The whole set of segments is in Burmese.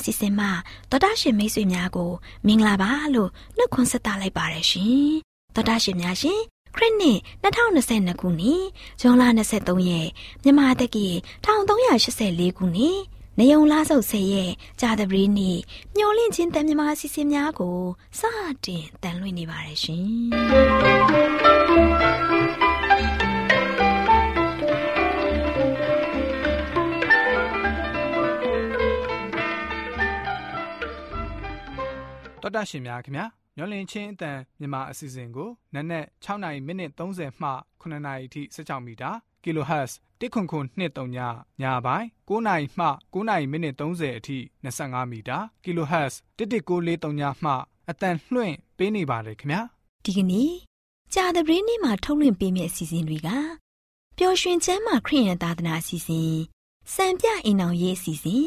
မျောလင့်ချင်းတန်လွင့်စီစဉ်မှာတော်တာရှင်မိတ်ဆွေများကိုမင်္ဂလာပါလို့နှုတ်ခွန်းဆက်တာလိုက်ပါတယ်ရှင်တော်တာရှင်များရှင်ခရစ်နှစ်2022ခုနှစ်ဇွန်လ23ရက်မြန်မာတက္ကီ1384ခုနှစ်နေုံလားဆုပ်ဆယ်ရဲ့ကြာသပတေးနေ့မျောလင့်ချင်းတန်မြမာစီစဉ်များကိုစတင်တန်လွင့်နေပါတယ်ရှင် တော်တာရှင်များခင်ဗျာမျောလင့်ချင်းအတန်မြန်မာအစီအစဉ်ကိုနက်နက်6နိုင်မိနစ်30မှ9နာရီအထိစကြောင်းမီတာ kHz တစ်ခွန်ခွန်23ညညပိုင်း9နာရီမှ9နာရီမိနစ်30အထိ25မီတာ kHz 11943ညမှအတန်လွှင့်ပေးနေပါတယ်ခင်ဗျာဒီကနေ့ကြာသပတေးနေ့မှာထုတ်လွှင့်ပေးမယ့်အစီအစဉ်တွေကပျော်ရွှင်ချမ်းသာခရိယန်သာသနာအစီအစဉ်စံပြအိမ်အောင်ရေးအစီအစဉ်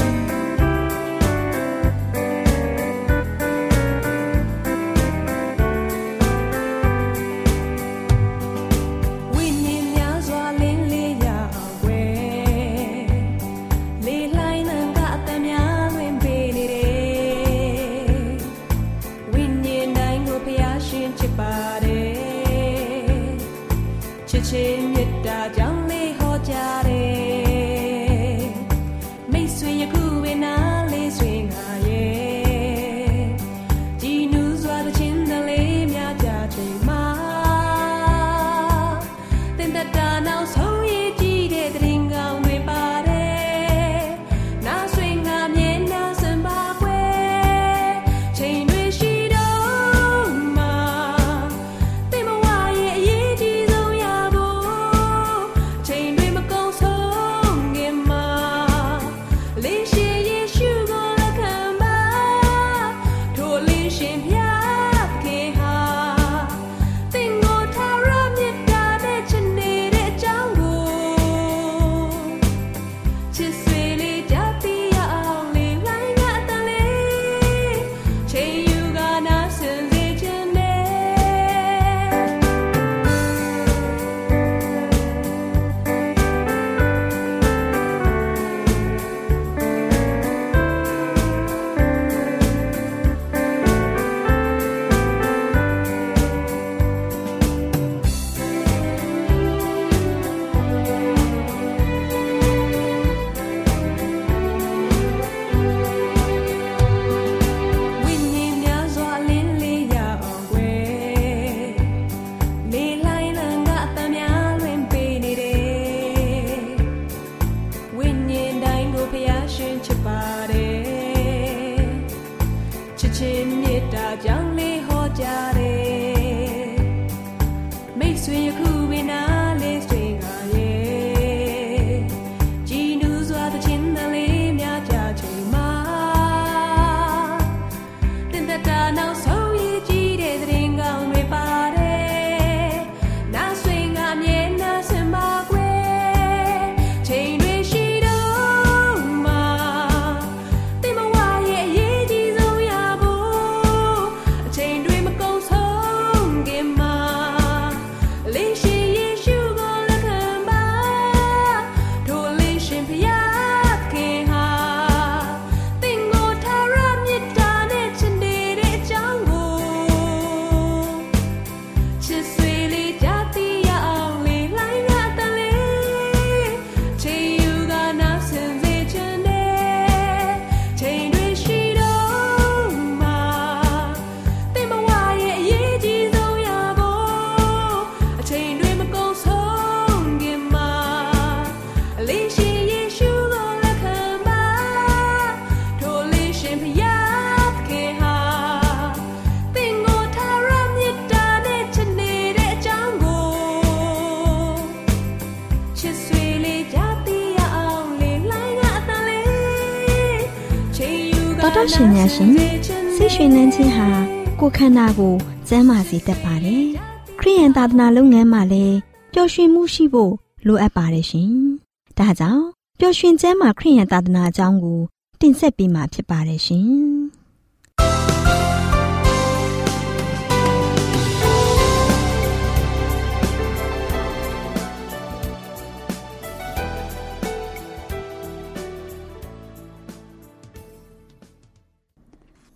ကိုယ်ခန္ဓာကိုစမ်းမာစေတတ်ပါတယ်။ခရိယန်သာသနာလုပ်ငန်းမှာလည်းပျော်ရွှင်မှုရှိဖို့လိုအပ်ပါတယ်ရှင်။ဒါကြောင့်ပျော်ရွှင်စမ်းမာခရိယန်သာသနာအကြောင်းကိုတင်ဆက်ပေးမှာဖြစ်ပါတယ်ရှင်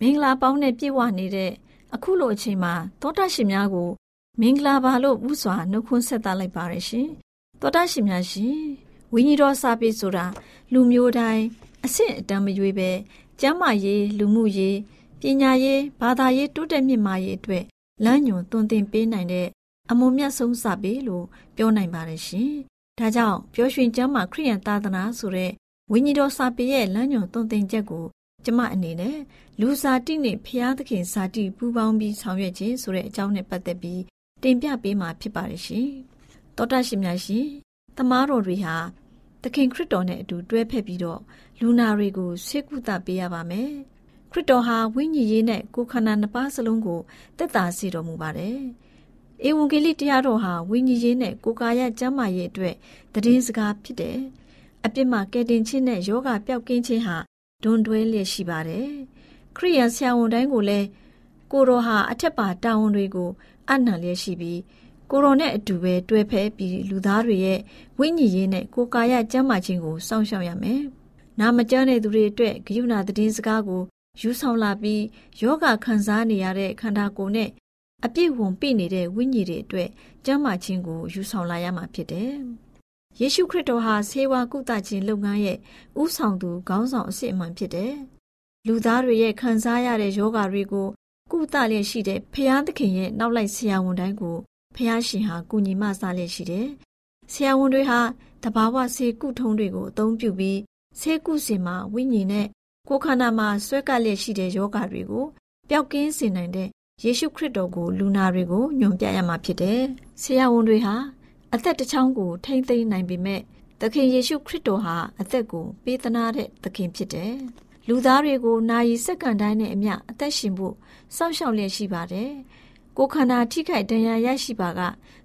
။မင်္ဂလာပေါင်းနဲ့ပြည့်ဝနေတဲ့ အခုလိုအချိန်မှာသောတာရှင်များကို မင်္ဂလာပါလို့ဥစွာနှုတ်ခွန်းဆက်သလိုက်ပါရရှင်သောတာရှင်များရှင်ဝိညာဉ်တော်စာပေဆိုတာလူမျိုးတိုင်းအဆင့်အတန်းမရွေးပဲကျမ်းမာရေးလူမှုရေးပညာရေးဘာသာရေးတိုးတက်မြင့်မားရေးအတွက်လမ်းညွန်သွန်သင်ပေးနိုင်တဲ့အမွန်မြတ်ဆုံးစာပေလို့ပြောနိုင်ပါတယ်ရှင်။ဒါကြောင့်ပျော်ရွှင်ကျမ်းမာခရိယန်သာသနာဆိုတဲ့ဝိညာဉ်တော်စာပေရဲ့လမ်းညွန်သွန်သင်ချက်ကို ကျမအနေနဲ့လူစားတိနဲ့ဖျားသခင်စာတိပူးပေါင်းပြီးဆောင်ရွက်ခြင်းဆိုတဲ့အကြောင်းနဲ့ပတ်သက်ပြီးတင်ပြပေးမှာဖြစ်ပါတယ်ရှင်။တောတာရှင်များရှင်တမားတော်တွေဟာသခင်ခရစ်တော်နဲ့အတူတွဲဖက်ပြီးတော့လူနာတွေကိုဆေးကုသပေးရပါမယ်။ခရစ်တော်ဟာဝိညာဉ်ရေးနဲ့ကိုယ်ခန္ဓာနှစ်ပါးစလုံးကိုသက်သာစေတော်မူပါတယ်။ဧဝံဂေလိတရားတော်ဟာဝိညာဉ်ရေးနဲ့ကိုယ်ကာယကျမ်းမာရေးအတွက်တည်င်းစကားဖြစ်တယ်။အပြစ်မှာကယ်တင်ခြင်းနဲ့ယောဂပျောက်ကင်းခြင်းဟာ ဒွန်တွဲလျက်ရှိပါတယ်။ခရိယန်ဆရာဝန်တိုင်းကိုလည်းကိုတော်ဟာအထက်ပါတာဝန်တွေကိုအနံလျက်ရှိပြီးကိုရောနဲ့အတူပဲတွဲဖက်ပြီးလူသားတွေရဲ့ဝိညာဉ်ရေးနဲ့ကိုယ်ကာယကျန်းမာခြင်းကိုစောင့်ရှောက်ရမယ်။နာမကျန်းတဲ့သူတွေအတွက်ဂယုဏသတင်းစကားကိုယူဆောင်လာပြီးယောဂခံစားနေရတဲ့ခန္ဓာကိုယ်နဲ့အပြည့်ဝန်ပြနေတဲ့ဝိညာဉ်တွေအတွက်ကျန်းမာခြင်းကိုယူဆောင်လာရမှာဖြစ်တယ်။ ယေရှုခရစ်တော်ဟာဆေးဝါးကုသခြင်းလုပ်ငန်းရဲ့ဥဆောင်သူခေါင်းဆောင်အစစ်အမှန်ဖြစ်တယ်။လူသားတွေရဲ့ခံစားရတဲ့ယောဂတွေကိုကုသလျက်ရှိတဲ့ဖျားသခင်ရဲ့နောက်လိုက်ဆရာဝန်တိုင်းကိုဖျားရှင်ဟာကုညီမစားလျက်ရှိတယ်။ဆရာဝန်တွေဟာတဘာဝဆေးကုထုံးတွေကိုအသုံးပြုပြီးဆေးကုစင်မှာဝိညာဉ်နဲ့ကိုယ်ခန္ဓာမှာဆွဲကပ်လျက်ရှိတဲ့ယောဂတွေကိုပျောက်ကင်းစေနိုင်တဲ့ယေရှုခရစ်တော်ကိုလူနာတွေကိုညွန်ပြရမှာဖြစ်တယ်။ဆရာဝန်တွေဟာ အသက်တစ်ချောင်းကိုထိမ့်သိမ်းနိုင်ပေမဲ့သခင်ယေရှုခရစ်တော်ဟာအသက်ကိုပေးသနာတဲ့သခင်ဖြစ်တယ်။လူသားတွေကိုနာယီစက္ကန့်တိုင်းနဲ့အမျှအသက်ရှင်ဖို့စောင့်ရှောက်လျက်ရှိပါတယ်။ကိုယ်ခန္ဓာထိခိုက်ဒဏ်ရာရရှိပါက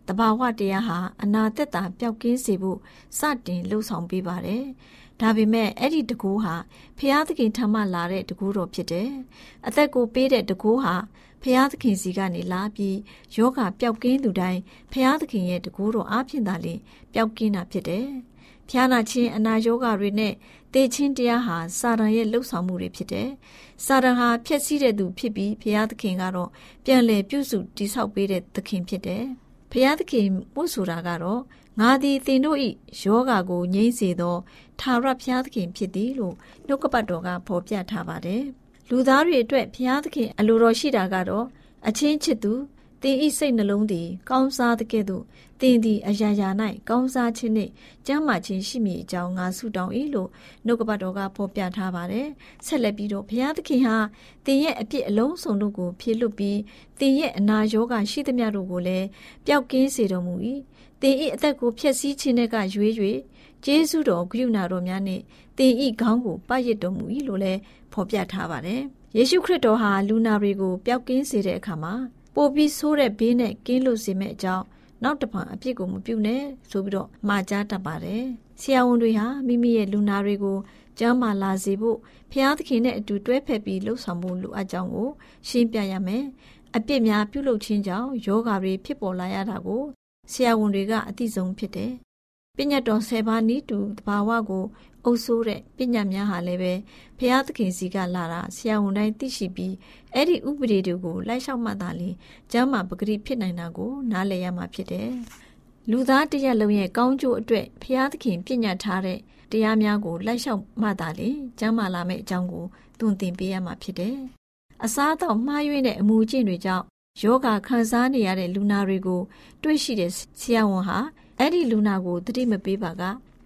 တဘာဝတရားဟာအနာသက်တာပျောက်ကင်းစေဖို့စတင်လှုံ့ဆော်ပေးပါတယ်။ဒါပေမဲ့အဲ့ဒီတကူဟာဖျားသခင်ထံမှလာတဲ့တကူတော်ဖြစ်တယ်။အသက်ကိုပေးတဲ့တကူဟာ ဖျားသခင်စီကနေလာပြီးယောဂပျောက်ကင်းသူတိုင်းဖျားသခင်ရဲ့တကူတော်အားဖြင့်သာလျှင်ပျောက်ကင်းတာဖြစ်တယ်။ဖျားနာခြင်းအနာယောဂတွေနဲ့တေချင်းတရားဟာစာတန်ရဲ့လှုပ်ဆောင်မှုတွေဖြစ်တယ်။စာတန်ဟာဖျက်ဆီးတဲ့သူဖြစ်ပြီးဖျားသခင်ကတော့ပြန်လည်ပြုစုတိဆောက်ပေးတဲ့သခင်ဖြစ်တယ်။ဖျားသခင်ပို့ဆိုတာကတော့ငါသည်သင်တို့၏ယောဂါကိုငြိမ့်စေသော ထာဝရဘုရားသခင်ဖြစ်သည်လို့နှုတ်ကပတ်တော်ကဖော်ပြထားပါတယ်။ လူသားတွေအတွက်ဘုရားသခင်အလိုတော်ရှိတာကတော့အချင်းချစ်သူသင်ဤစိတ်နှလုံးသည် ကောင်းစားတဲ့ကဲ့သို့သင်သည်အရာရာ၌ကောင်းစားခြင်းနှင့်ကျမ်းမာခြင်းရှိမည်အကြောင်းငါဆုတောင်း၏လို့နှုတ်ကပတ်တော်ကဖော်ပြထားပါတယ်။ဆက်လက်ပြီးတော့ဘုရားသခင်ဟာသင်ရဲ့အပြစ်အလုံးစုံတို့ကိုဖြေလွတ်ပြီးသင်ရဲ့အနာရောဂါရှိသမျှတို့ကိုလည်းပျောက်ကင်းစေတော်မူ၏။သင်၏အသက်ကိုဖျက်ဆီးခြင်းကရွေး၍ကျေးဇူးတော်ဂရုဏာတော်များနှင့် သင်၏ခေါင်းကိုပတ်ရစ်တော်မူ၏လို့လည်းဖော်ပြထားပါတယ်။ယေရှုခရစ်တော်ဟာလူနာတွေကိုပျောက်ကင်းစေတဲ့အခါမှာပိုပြီးဆိုးတဲ့ဘေးနဲ့ကင်းလို့စေမဲ့အကြောင်းနောက်တစ်ဖန်အပြစ်ကိုမပြုနဲ့ဆိုပြီးတော့မှာကြားတတ်ပါတယ်။ဆရာဝန်တွေဟာမိမိရဲ့လူနာတွေကိုကျမ်းမာလာစေဖို့ဖျားသခင်နဲ့အတူတွဲဖက်ပြီးလှုပ်ဆောင်ဖို့လိုအပ်ကြောင်းကိုရှင်းပြရမယ်။အပြစ်များပြုလုပ်ခြင်းကြောင့်ယောဂါတွေဖြစ်ပေါ်လာရတာကိုဆရာဝန်တွေကအသိဆုံးဖြစ်တယ်။ပညတ်တော်၁၀ပါးနီးတူတဘာဝကို အုပ်ဆိုးတဲ့ပညာများဟာလည်းပဲဖျားသခင်စီကလာတာဆရာဝန်တိုင်းသိရှိပြီးအဲ့ဒီဥပဒေတွေကိုလိုက်လျှောက်မှသာလေကျမ်းမာပဂတိဖြစ်နိုင်တာကိုနားလည်ရမှာဖြစ်တယ်။လူသားတရက်လုံးရဲ့ကောင်းကျိုးအတွက်ဖျားသခင်ပြညတ်ထားတဲ့တရားများကိုလိုက်လျှောက်မှသာလေကျမ်းမာလာမယ့်အကြောင်းကိုသွန်သင်ပေးရမှာဖြစ်တယ်။အစားအသောက်မှားယွင်းတဲ့အမူအကျင့်တွေကြောင့်ယောဂခံစားနေရတဲ့လူနာတွေကို တွေ့ရှိတဲ့ဆရာဝန်ဟာအဲ့ဒီလူနာကိုတတိမပေးပါက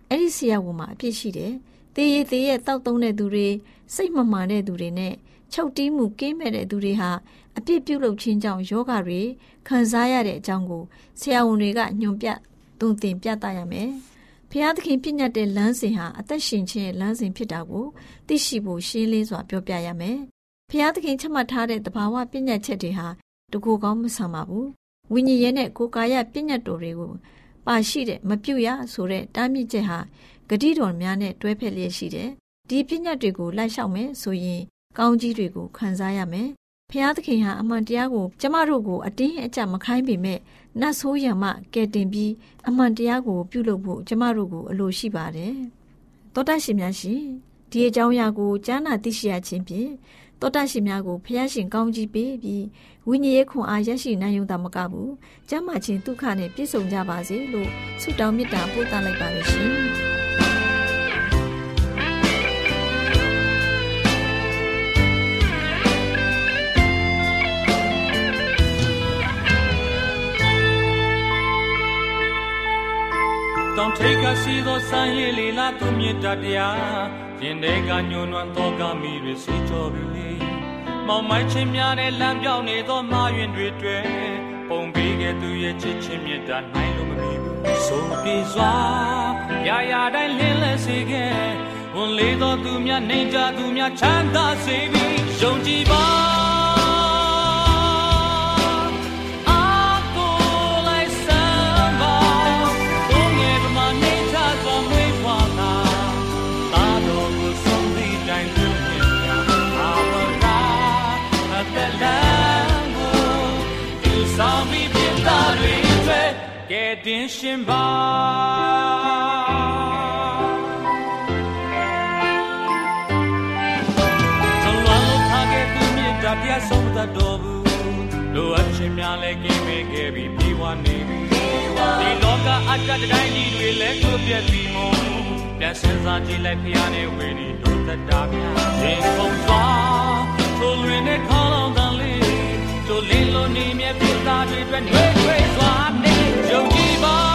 အဲ့ဒီဆရာဝန်မှာအပြစ်ရှိတယ်။တေးရသေးရဲ့တောက်သုံးတဲ့သူတွေစိတ်မမှန်တဲ့သူတွေနဲ့ချုပ်တီးမှုကင်းမဲ့တဲ့သူတွေဟာအပြစ်ပြုလုပ်ခြင်းကြောင့်ယောဂတွေခံစားရတဲ့အကြောင်းကိုဆရာဝန်တွေကညွှန်ပြသွန်သင်ပြသရမယ်။ဖျားသခင်ပြညတ်တဲ့လမ်းစဉ်ဟာအသက်ရှင်ခြင်းရဲ့လမ်းစဉ်ဖြစ်တာကိုသိရှိဖို့ရှင်းလင်းစွာပြောပြရမယ်။ဖျားသခင်ချမှတ်ထားတဲ့တဘာဝပြညတ်ချက်တွေဟာတကူကောင်းမဆန်ပါဘူး။ဝိညာဉ်ရဲ့နဲ့ကိုယ်ကာယပြညတ်တော်တွေကို ပါရှိတဲ့မပြုတ်ရဆိုတဲ့တားမြစ်ချက်ဟာဂတိတော်များနဲ့တွဲဖက်လျက်ရှိတယ်။ဒီပညာတွေကိုလိုက်လျှောက်မယ်ဆိုရင်ကောင်းကြီးတွေကိုခံစားရမယ်။ဖျားသခင်ဟာအမှန်တရားကိုကျမတို့ကိုအတင်းအကျပ်မခိုင်းပေမဲ့နတ်ဆိုးရံမှကဲတင်ပြီးအမှန်တရားကိုပြုလုပ်ဖို့ကျမတို့ကိုအလိုရှိပါတယ်။သောတရှင်များရှင်ဒီအကြောင်းအရာကိုကြားနာသိရှိရခြင်းဖြင့် တောတရှင်များကိုဖျားရှင်ကောင်းကြီးပေးပြီးဝိညာဉ်ရေးခွန်အားရရှိနိုင်ုံသာမကဘူးကျမ်းမာခြင်းဒုက္ခနဲ့ပြည့်စုံကြပါစေလို့ဆုတောင်းမေတ္တာပို့သလိုက်ပါရရှင်တောင်ထိတ်ကစီသောစံရည်လီလာသူမြတ်တရား ရင်ထဲကညှို့နွမ်းသောကမိတွေစီကြောပြီလေမောင်မိုက်ချင်းများတဲ့လမ်းပြောင်းနေသောမာရင်တွေတွေ့ပုံပေးခဲ့သူရဲ့ချစ်ချင်းမြတ်တာနိုင်လို့မမီဘူးဆိုပြေစွာရာရာတိုင်းလင်းလဲစေခဲ့ဝန်လေးသောသူများနေကြသူများချမ်းသာစေပြီးယုံကြည်ပါ တင်ရှင်ပါဆုံးလွန်လို့ထားခဲ့သူမြတ်တရားဆုံးသတ်တော်ဘူးလိုအပ်ခြင်းများလည်းကင်းမဲ့ခဲ့ပြီးပြေဝနေပြီဒီလောကအတ္တတိုင်းကြီးတွေလည်းကိုပြက်ပြီးမို့ပြန်စင်စားကြည့်လိုက်ဖျားနေဝေနေတို့တတာများရင်ခုန်သွားထိုးလွင်နဲ့ခေါင်း လောင်တန်လေးတို့လင်းလို့နေမြဲပြသားတွေအတွက်နှွေးထွေးစွာနေယုံကြည်ပါပြ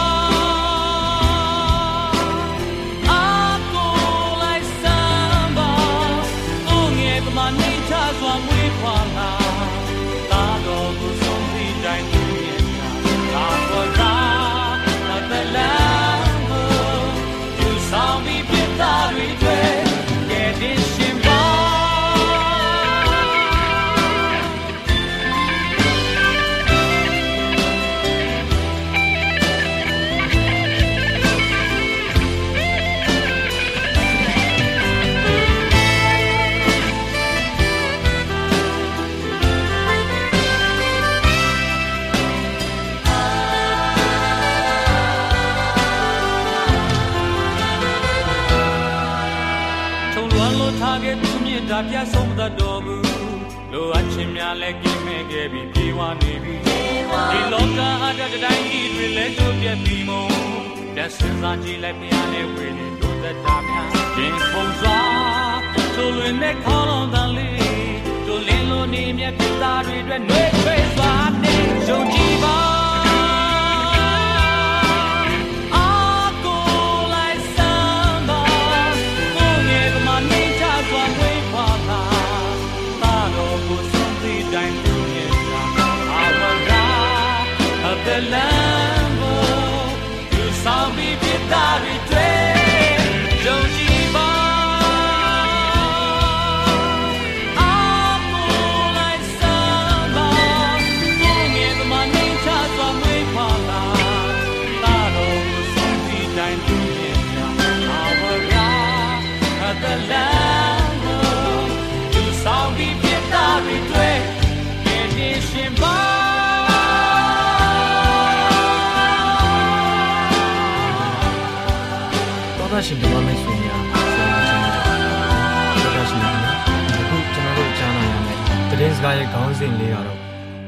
စဉ်လေးကတော့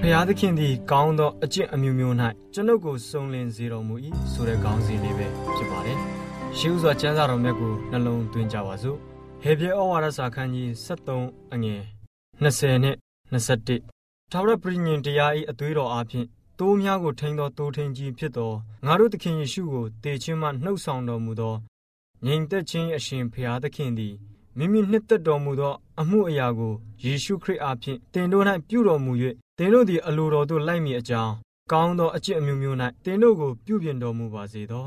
ဖျားသခင်သည်ကောင်းသောအကျင့်အမျိုးမျိုး၌ကျွန်ုပ်ကိုစုံလင်စေတော်မူ၏ဆိုတဲ့ခေါင်းစဉ်လေးပဲဖြစ်ပါတယ်။ရှေးဥစွာကျမ်းစာတော်မြတ်ကိုနှလုံးသွင်းကြပါစို့။ဟေပြဲဩဝါဒစာခန်းကြီး73အငယ်20နဲ့21ထာဝရပရိညင်တရား၏အသွေးတော်အားဖြင့်တိုးများကိုထိန်သောတိုးထိန်ကြီးဖြစ်သောငါတို့သခင်ယေရှုကိုတေခြင်းမှနှုတ်ဆောင်တော်မူသောငြိမ်သက်ခြင်းအရှင်ဖျားသခင်သည်မိမိနှစ်သက်တော်မူသော အမှုအရာကိုယေရှုခရစ်အားဖြင့်တင်တို့၌ပြုတော်မူ၍တင်တို့သည်အလိုတော်သို့လိုက်မည်အကြောင်းကောင်းသောအကျင့်အမျိုးမျိုး၌တင်တို့ကိုပြုပြင်တော်မူပါစေသော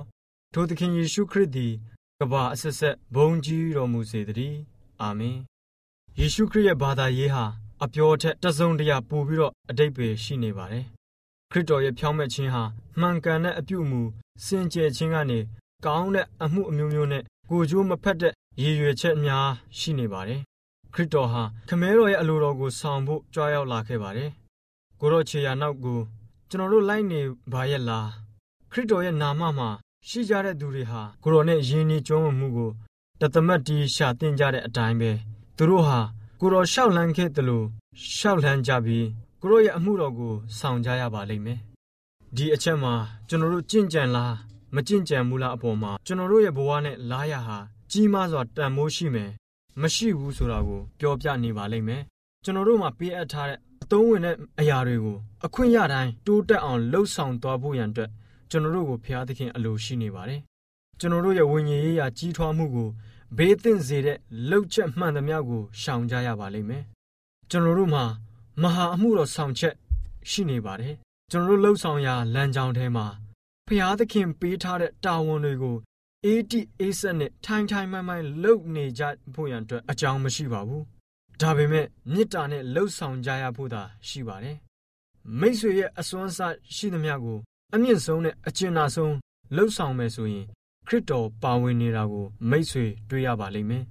ထိုသခင်ယေရှုခရစ်သည်ကဘာအဆက်ဆက်ဘုံကြီးတော်မူစေတည်းအာမင်ယေရှုခရစ်ရဲ့ဘာသာရေးဟာအပြောထက်တစုံတရာပိုပြီးတော့အတိတ်ပဲရှိနေပါတယ်ခရစ်တော်ရဲ့ဖြောင်းမဲ့ခြင်းဟာမှန်ကန်တဲ့အပြုအမူစင်ကြယ်ခြင်းကနေကောင်းတဲ့အမှုအမျိုးမျိုးနဲ့ကိုကြိုးမဖက်တဲ့ရည်ရွယ်ချက်များရှိနေပါတယ်။ ခရစ်တော်ဟာခမဲတော်ရဲ့အလိုတော်ကိုဆောင်ဖို့ကြွားရောက်လာခဲ့ပါတယ်။ကိုရောခြေရာနောက်ကိုကျွန်တော်တို့လိုက်နေပါရဲ့လား။ခရစ်တော်ရဲ့နာမမှာရှိကြတဲ့သူတွေဟာကိုရောနဲ့ယဉ်ကျေးကျွမ်းမှုကိုတသမတ်တီးရှာတင်ကြတဲ့အတိုင်းပဲသူတို့ဟာကိုတော်ရှောက်လန်းခဲ့တယ်လို့ရှောက်လန်းကြပြီးကိုရောရဲ့အမှုတော်ကိုဆောင်ကြရပါလိမ့်မယ်ဒီအချက်မှာကျွန်တော်တို့ကြင့်ကြံလားမကြင့်ကြံဘူးလားအပေါ်မှာကျွန်တော်တို့ရဲ့ဘဝနဲ့လားရဟာကြီးမားစွာတန်မိုးရှိမယ် မရှိဘူးဆိုတာကိုပြောပြနေပါလိမ့်မယ်ကျွန်တော်တို့မှာပေးအပ်ထားတဲ့အသုံးဝင်တဲ့အရာတွေကိုအခွင့်ရတိုင်းတိုးတက်အောင်လှုပ်ဆောင်သွားဖို့ရန်အတွက်ကျွန်တော်တို့ကိုဖျားသခင်အလိုရှိနေပါတယ်ကျွန်တော်တို့ရဲ့ဝိညာဉ်ရေးရာကြီးထွားမှုကိုဘေးသင့်စေတဲ့လှုပ်ချက်မှန်သမျှကိုရှောင်ကြရပါလိမ့်မယ်ကျွန်တော်တို့မှာမဟာအမှုတော်ဆောင်ချက်ရှိနေပါတယ်ကျွန်တော်တို့လှုပ်ဆောင်ရာလမ်းကြောင်းထဲမှာဖျားသခင်ပေးထားတဲ့တာဝန်တွေကို အေးတိအေးဆက်နဲ့ထိုင်ထိုင်မှန်မှန်လုပ်နေကြဖို့ရန်အတွက်အကြောင်းမရှိပါဘူးဒါပေမဲ့မေတ္တာနဲ့လှုပ်ဆောင်ကြရဖို့သာရှိပါတယ်မိတ်ဆွေရဲ့အစွမ်းစားရှိသမျှကိုအမြင့်ဆုံးနဲ့အကျဉ်းနာဆုံးလှုပ်ဆောင်မယ်ဆိုရင်ခရစ်တော်ပါဝင်နေတာကို မိတ်ဆွေတွေ့ရပါလိမ့်မယ်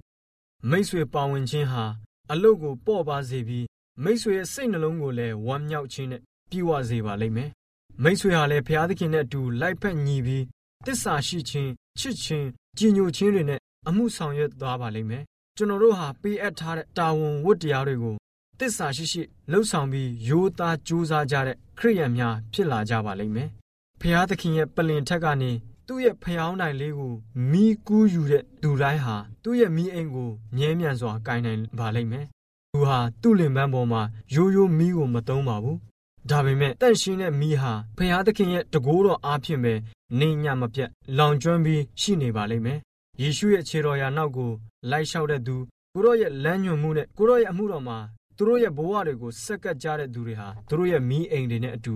မိတ်ဆွေပါဝင်ခြင်းဟာအလုတ်ကိုပေါ့ပါစေပြီးမိတ်ဆွေရဲ့စိတ်နှလုံးကိုလည်းဝမ်းမြောက်ခြင်းနဲ့ပြည့်ဝစေပါလိမ့်မယ်မိတ်ဆွေဟာလည်းဘုရားသခင်နဲ့အတူလိုက်ဖက်ညီပြီးတစ္ဆာရှိခြင်း ချစ်ခြင်းကြည်ညိုခြင်းတွေနဲ့အမှုဆောင်ရွက်သွားပါလိမ့်မယ်ကျွန်တော်တို့ဟာပေးအပ်ထားတဲ့တာဝန်ဝတ္တရားတွေကိုတစ္ဆာရှိရှိလှုပ်ဆောင်ပြီးရိုးသားကြိုးစားကြတဲ့ခရိယန်များဖြစ်လာကြပါလိမ့်မယ်။ဖျားသခင်ရဲ့ပလင်ထက်ကနေသူ့ရဲ့ဖျောင်းနိုင်လေးကိုမိကူးယူတဲ့သူတိုင်းဟာသူ့ရဲ့မိအိမ်ကိုမြဲမြံစွာကင်နိုင်ပါလိမ့်မယ်။သူဟာသူ့လင်ပန်းပေါ်မှာရိုးရိုးမိကိုမသုံးပါဘူး။ ဒါပေမဲ့တန့်ရှင်းတဲ့မိဟာဖျားသခင်ရဲ့တကိုးတော်အားဖြင့်ပဲနေညမပြတ်လောင်ကျွမ်းပြီးရှိနေပါလိမ့်မယ်။ယေရှုရဲ့ခြေတော်ရာနောက်ကိုလိုက်လျှောက်တဲ့သူကိုရော့ရဲ့လမ်းညွှန်မှုနဲ့ကိုရော့ရဲ့အမှုတော်မှာသူတို့ရဲ့ဘဝတွေကိုစက္ကပ်ကြတဲ့သူတွေဟာသူတို့ရဲ့မိအိမ်တွေနဲ့အတူ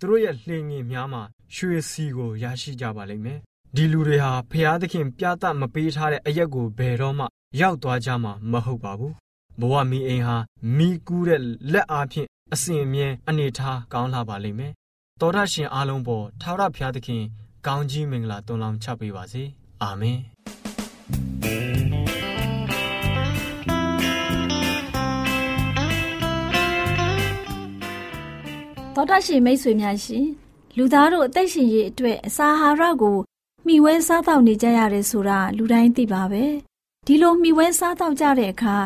သူတို့ရဲ့လှင်ငင်များမှာရွှေစီကိုရရှိကြပါလိမ့်မယ်။ဒီလူတွေဟာဖျားသခင်ပြသမပေးထားတဲ့အရက်ကိုဘယ်တော့မှရောက်သွားကြမှာမဟုတ်ပါဘူး။ဘဝမိအိမ်ဟာမိကူးတဲ့လက်အားဖြင့် အစဉ်အမြဲအနေထားကောင်းလာပါလိမ့်မယ်။သောတာရှင်အားလုံးပေါ်ထာဝရဘုရားသခင် ကောင်းကြီးမင်္ဂလာတွန်းလောင်းချပေးပါစေ။အာမင်။သောတာရှင်မိတ်ဆွေများရှင်လူသားတို့အသက်ရှင်ရေးအတွက်အစာအာဟာရကိုမျှဝဲစားတောက်နေကြရတယ်ဆိုတာလူတိုင်းသိပါပဲဒီလိုမျှဝဲစားတောက်ကြတဲ့အခါ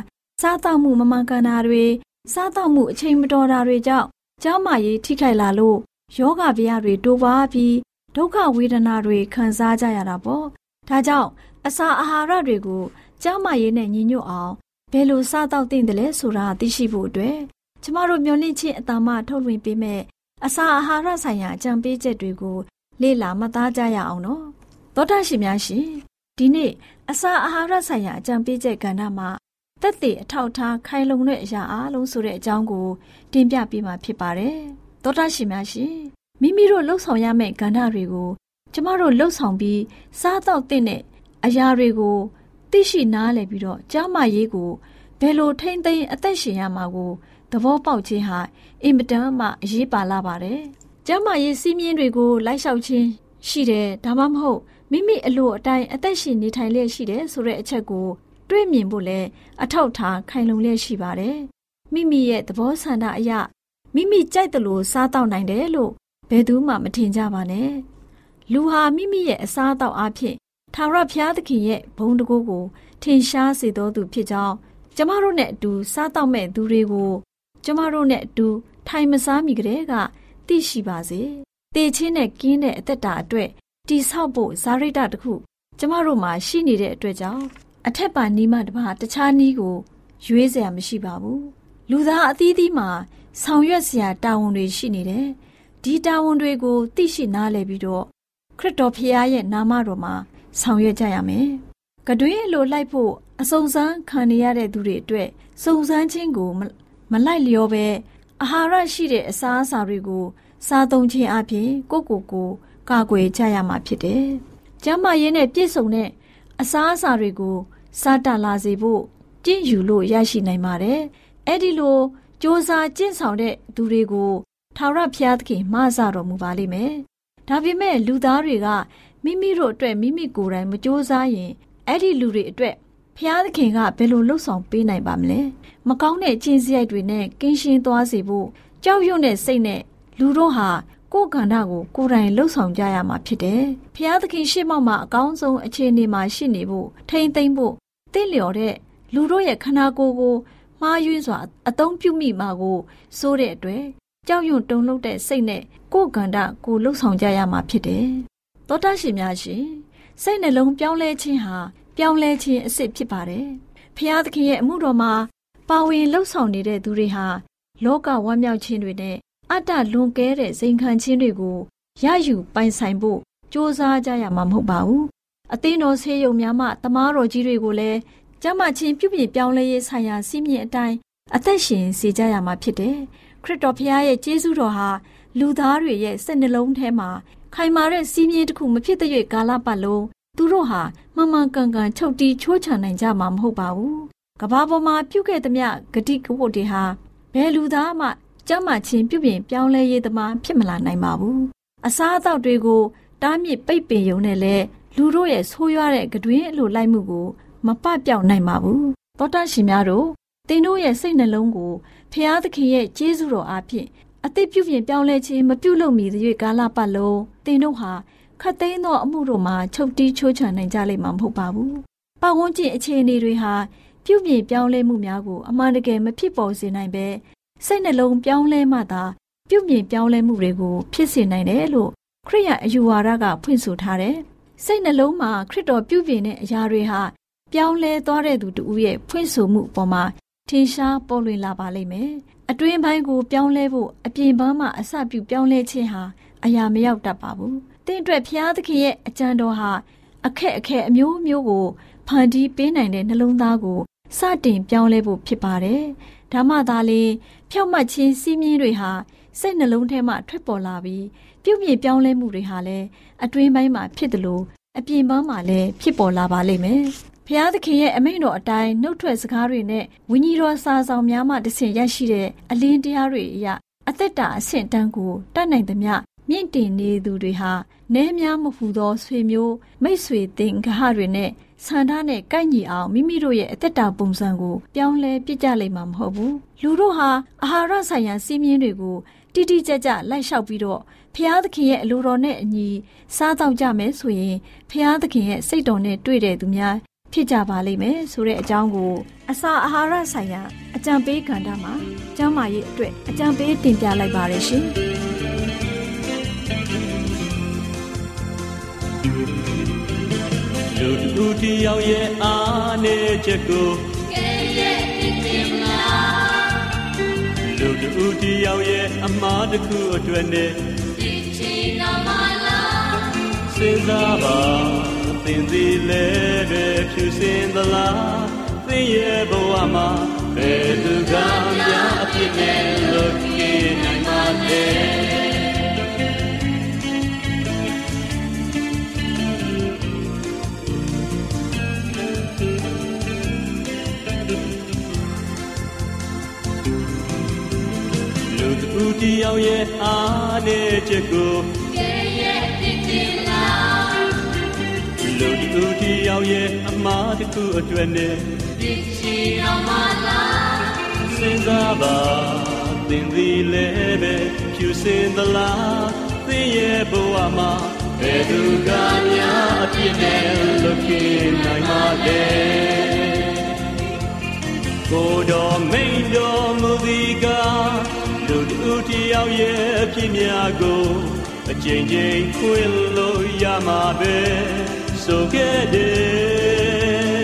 စားတောက်မှုမမှန်ကန်တာတွေ စားတောက်မှုအချိန်မတော်တာတွေကြောင့်ကျောင်းမာရေးထိခိုက်လာလို့ယောဂဗျာတွေတိုးပွားပြီးဒုက္ခဝေဒနာတွေခံစားကြရတာပေါ့ဒါကြောင့်အစာအာဟာရတွေကိုကျောင်းမာရေးနဲ့ညီညွတ်အောင်ဘယ်လိုစားတောက်သင့်တယ်လဲဆိုတာသိရှိဖို့အတွက်ကျမတို့မျှဝင့်ခြင်းအတ္တမထုတ်လွှင့်ပေးမဲ့အစာအာဟာရဆိုင်ရာအကြံပေးချက်တွေကို လေ့လာမှတ်သားကြရအောင်နော်သောတာရှင်များရှင်ဒီနေ့အစာအာဟာရဆိုင်ရာအကြံပေးချက်ကဏ္ဍမှာ တက်တည်အထောက်ထားခိုင်လုံတဲ့အရာအလုံးဆိုတဲ့အကြောင်းကိုတင်ပြပေးမှာဖြစ်ပါတယ်သောတာရှင်များရှင်မိမိတို့လှုပ်ဆောင်ရမယ့်ကဏ္ဍတွေကိုကျမတို့လှုပ်ဆောင်ပြီးစားတော့တဲ့အရာတွေကိုသိရှိနားလည်ပြီးတော့ကြားမရေးကိုဘယ်လိုထိမ့်သိမ်းအသက်ရှင်ရမှာကိုသဘောပေါက်ခြင်းဟာအင်မတန်မှအရေးပါလာပါတယ်။ကျမ်းမာရေးစည်းမျဉ်းတွေကိုလိုက်လျှောက်ခြင်းရှိတယ်ဒါမှမဟုတ်မိမိအလိုအတိုင်းအသက်ရှင်နေထိုင်လျက်ရှိတယ်ဆိုတဲ့အချက်ကို တွေ့မြင်ဖို့လဲအထောက်ထားခိုင်လုံလျက်ရှိပါတယ်။မိမိရဲ့သဘောဆန္ဒအရမိမိကြိုက်တယ်လို့စားတော့နိုင်တယ်လို့ဘယ်သူမှမထင်ကြပါနဲ့။လူဟာမိမိရဲ့အစားအသောက်အဖြစ်ထာဝရဘုရားသခင်ရဲ့ဘုံတကူကိုထင်ရှားစေတော်သူဖြစ်ကြောင်းကျမတို့နဲ့အတူစားတော့မဲ့သူတွေကိုကျမတို့နဲ့အတူထိုင်မစားမိကြတဲ့ကသိရှိပါစေ။တေချင်းနဲ့ကင်းတဲ့အသက်တာအတွက်တိဆောက်ဖို့ဇာရိတတခု ကျမတို့မှာရှိနေတဲ့အတွက်ကြောင့် အထက်ပါနီးမှတပါတခြားနီးကို ရွေးစရာမရှိပါဘူး။လူသားအသီးသီးမှာဆောင်ရွက်စရာတာဝန်တွေရှိနေတယ်။ဒီတာဝန်တွေကိုသိရှိနားလည်ပြီးတော့ခရစ်တော်ဖခင်ရဲ့နာမတော်မှာဆောင်ရွက်ကြရမယ်။ကတွင်းလိုလိုက်ဖို့အစုံစမ်းခံနေရတဲ့သူတွေအတွက်စုံစမ်းခြင်းကိုမလိုက်လျောပဲအာဟာရရှိတဲ့အစားအစာတွေကို စားသုံးခြင်းအပြင်ကိုကိုကိုကာကွယ်ကြရမှာဖြစ်တယ်။ကျန်းမာရေးနဲ့ပြည့်စုံတဲ့အစားအစာတွေကို စားတလာစေဖို့ကြင့်ယူလို့ရရှိနိုင်ပါတယ်။အဲ့ဒီလိုစ조사ကျင့်ဆောင်တဲ့သူတွေကိုထာဝရဘုရားသခင်မဆတော်မူပါလိမ့်မယ်။ဒါပေမဲ့လူသားတွေကမိမိတို့အတွက်မိမိကိုယ်တိုင်မစ조사ရင်အဲ့ဒီလူတွေအတွက်ဖျားသခင်ကဘယ်လိုလှုပ်ဆောင်ပေးနိုင်ပါမလဲမကောင်းတဲ့အချင်းစရိုက်တွေနဲ့ကင်းရှင်းသွားစေဖို့ကြောက်ရွံ့တဲ့စိတ်နဲ့လူတို့ဟာ ကိုယ်ကန္တာကိုကိုယ်တိုင်လှုပ်ဆောင်ကြရမှာဖြစ်တယ်။ဖျားသခင်ရှေ့မှောက်မှာအကောင်းဆုံးအခြေအနေမှာရှိနေဖို့ထိမ့်သိမ့်ဖို့တင့်လျော်တဲ့လူတို့ရဲ့ခန္ဓာကိုယ်ကိုမှားယွင်းစွာအသုံးပြုမိမှာကိုစိုးတဲ့အတွက်ကြောက်ရွံ့တုန်လှုပ်တဲ့စိတ်နဲ့ကိုယ်ကန္တကိုလှုပ်ဆောင်ကြရမှာဖြစ်တယ်။သောတာရှင်များရှင်စိတ်နှလုံးပြောင်းလဲခြင်းဟာပြောင်းလဲခြင်းအစစ်ဖြစ်ပါတယ်။ဖျားသခင်ရဲ့အမှုတော်မှာပါဝင်လှုပ်ဆောင်နေတဲ့သူတွေဟာလောကဝမ်းမြောက်ခြင်းတွေနဲ့ အတ္တလွန်ကဲတဲ့စိန်ခံခြင်းတွေကိုရယူပိုင်ဆိုင်ဖို့ကြိုးစားကြရမှာမဟုတ်ပါဘူး။အသင်းတော်ဆေးရုံများမှတမားတော်ကြီးတွေကိုလည်းကျမချင်းပြုပြင်ပြောင်းလဲရေးဆိုင်ရာစီးမြင့်အတိုင်းအသက်ရှင်စေကြရမှာဖြစ်တယ်။ခရစ်တော်ဖခင်ရဲ့ကျေးဇူးတော်ဟာလူသားတွေရဲ့စိတ်နှလုံးထဲမှာခိုင်မာတဲ့စီးမြင့်တစ်ခုမဖြစ်တဲ့ကာလပတ်လုံးသူတို့ဟာမှန်မှန်ကန်ကန်ချုပ်တီးချိုးချနိုင်ကြမှာမဟုတ်ပါဘူး။ကဘာပေါ်မှာပြုခဲ့သမျှဂတိကဝတ်တွေဟာဘယ်လူသားမှ ကြမ်းမှချင်းပြုပြင်ပြောင်းလဲရေးသမားဖြစ်မလာနိုင်ပါဘူး။အစားအသောက်တွေကိုတားမြစ်ပိတ်ပင်ယုံနဲ့လဲလူတို့ရဲ့ဆိုးရွားတဲ့ကတွင်အလိုလိုက်မှုကို မပပြောင်းနိုင်ပါဘူး။သောတာရှင်များတို့တင်တို့ရဲ့စိတ်နှလုံးကိုဖျားသခင်ရဲ့ကျေးဇူးတော်အားဖြင့်အသိပြုပြင်ပြောင်းလဲခြင်းမပြုလုပ်မီသရွေ့ကာလပတ်လုံးတင်တို့ဟာခတ်သိမ်းသောအမှုတို့မှာချုပ်တီးချိုးချနိုင်ကြလိမ့်မှာမဟုတ်ပါဘူး။ပတ်ဝန်းကျင်အခြေအနေတွေဟာပြုပြင်ပြောင်းလဲမှုများကိုအမှန်တကယ်မဖြစ်ပေါ်စေနိုင်ပဲ စိတ်နှလုံးပြောင်းလဲမှသာပြုပြင်ပြောင်းလဲမှုတွေကိုဖြစ်စေနိုင်တယ်လို့ခရိယအယူဝါဒကဖွင့်ဆိုထားတယ်။စိတ်နှလုံးမှာခရစ်တော်ပြုပြင်တဲ့အရာတွေဟာပြောင်းလဲသွားတဲ့သူတူရဲ့ဖွင့်ဆိုမှုအပေါ်မှာထင်ရှားပေါ်လွင်လာပါလိမ့်မယ်။အတွင်းပိုင်းကိုပြောင်းလဲဖို့အပြင်ပန်းမှာအစပြုပြောင်းလဲခြင်းဟာအရာမရောက်တတ်ပါဘူး။တင့်အတွက်ဖျားသခင်ရဲ့အကြံတော်ဟာအခက်အခဲအမျိုးမျိုးကိုဖန်တီးပေးနိုင်တဲ့နှလုံးသားကိုစတင်ပြောင်းလဲဖို့ဖြစ်ပါတယ်။ဒါမှသာလေ ဖြောက်မှတ်ခြင်းစီးမြင်းတွေဟာစိတ်နှလုံးထဲမှထွက်ပေါ်လာပြီးပြုမြင့်ပြောင်းလဲမှုတွေဟာလည်းအတွင်းပိုင်းမှာဖြစ်တယ်လို့အပြင်ပန်းမှာလည်းဖြစ်ပေါ်လာပါလိမ့်မယ်။ဖျားသခင်ရဲ့အမိန့်တော်အတိုင်းနှုတ်ထွက်စကားတွေနဲ့ဝိညာဉ်တော်စာဆောင်များမှတဆင့်ရရှိတဲ့အလင်းတရားတွေအရအသက်တာအဆင့်တန်းကိုတတ်နိုင်သမျှမြင့်တင်နေသူတွေဟာနဲများမဟူသောဆွေမျိုးမိတ်ဆွေသင်္ဂဟတွေနဲ့ ဆန္ဒနဲ့ကိုက်ညီအောင်မိမိတို့ရဲ့အသက်တာပုံစံကိုပြောင်းလဲပြစ်ကြလိမ့်မှာမဟုတ်ဘူးလူတို့ဟာအာဟာရဆိုင်ရာစီးမြင်တွေကိုတိတိကျကျလိုက်လျှောက်ပြီးတော့ဖျားသခင်ရဲ့အလိုတော်နဲ့အညီစားတော့ကြမယ်ဆိုရင်ဖျားသခင်ရဲ့စိတ်တော်နဲ့တွေ့တဲ့သူများဖြစ်ကြပါလိမ့်မယ်ဆိုတဲ့အကြောင်းကိုအစာအာဟာရဆိုင်ရာအကြံပေးကဏ္ဍမှာကျမ်းမာရေးအတွက်အကြံပေးတင်ပြလိုက်ပါရရှင် လူတူတယောက်ရဲ့အားနေချက်ကိုကဲရဲ့တင်မလားလူတူတယောက်ရဲ့အမှားတစ်ခုအတွက်နဲ့ဒီချီနာမလားစဉ်းစားပါသင်သည်လည်းပဲဖြူစင်သလားသင်ရဲ့ဘဝမှာဘယ်သူကများအဖြစ်နဲ့လွတ်နေနိုင်ပါလဲ သူတယောက်ရဲ့အားနဲ့ချက်ကိုကဲရဲ့တင်တင်လားလူသူတယောက်ရဲ့အမှားတစ်ခုအတွက်နဲ့ဒီချီတော်မလားစဉ်းစားပါသင်သည်လည်းပဲဖြူစင်သလားသင်ရဲ့ဘဝမှာဘယ်သူကများအပြစ်နဲ့လွတ်ပြေးနိုင်မှာလဲကိုတော်မိန်တော်မူသည်ကားလူ တူတယောက်ရဲ့ဖြစ်များကိုအကျဉ်းချင်းခွင်လို့ရမှာပဲဆိုခဲ့တယ်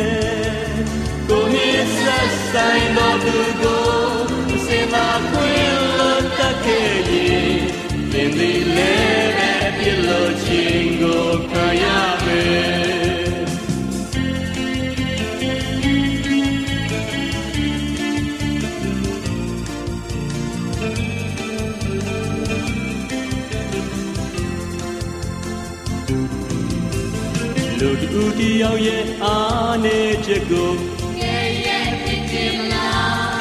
ကိုမြစ်ဆက်ဆိုင်တော်သူကိုအစင်သာခွင်လို့တတ်ခဲ့ရင်သင်သည်လည်းပြလို့ချင်းကိုခံရ လူတယောက်ရဲ့အားနေချက်ကိုငယ်ရဲ့ဖြစ်ခြင်းမလား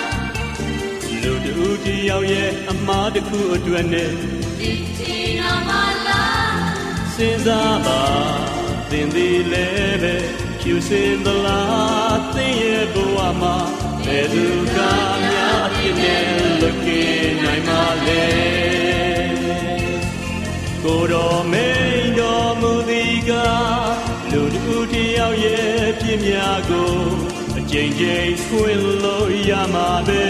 လူတူတယောက်ရဲ့အမားတစ်ခုအတွက်နဲ့ဒီချီနာမလားစဉ်းစားပါသင်သည်လည်းပဲဖြူစင်သလားသင်ရဲ့ဘဝမှာဘယ်သူကများအဖြစ်နဲ့လွတ်ကင်းနိုင်မှာလဲကိုတော်မိ ပြင်းများကိုအကျဉ်းချိန်ခွင်လို့ရမှာပဲ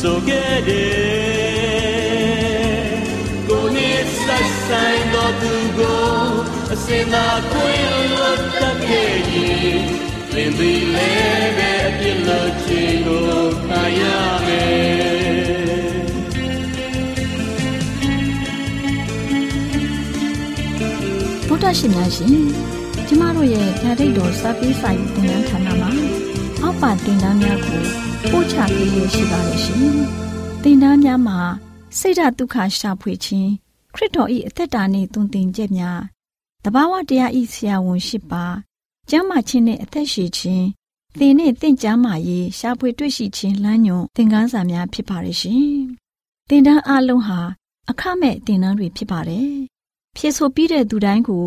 ဆိုခဲ့တယ်ကိုနေဆက်ဆိုင်တော့သူကိုအစင်သာခွင်လို့တက်ခဲ့ရင်သင်သည်လည်းပဲအပြစ်လို့ချိန်ကိုခံရမယ်ဗုဒ္ဓရှင်များရှင်ကျ မတို့ရဲ့ဓာတ်တော်စပေးစာယူသင်တန်းဌာနမှာအောက်ပါတင်ဒားများကိုပို့ချပေးရရှိပါတယ်ရှင်။တင်ဒားများမှာစိတ်ဓာတ်ဒုက္ခရှာဖွေခြင်းခရစ်တော်၏အသက်တာနှင့်တုန်တင်ကြများတဘာဝတရားဤဆရာဝန်ရှိပါကျမ်းမာခြင်းနှင့်အသက်ရှိခြင်းသင်နှင့်တင့်ကြမာရေးရှာဖွေတွေ့ရှိခြင်းလမ်းညွန်သင်ခန်းစာများဖြစ်ပါရဲ့ရှင်။တင်ဒန်းအလုံးဟာအခမဲ့တင်ဒန်းတွေဖြစ်ပါတယ်။ဖြစ်ဆိုပြီးတဲ့သူတိုင်းကို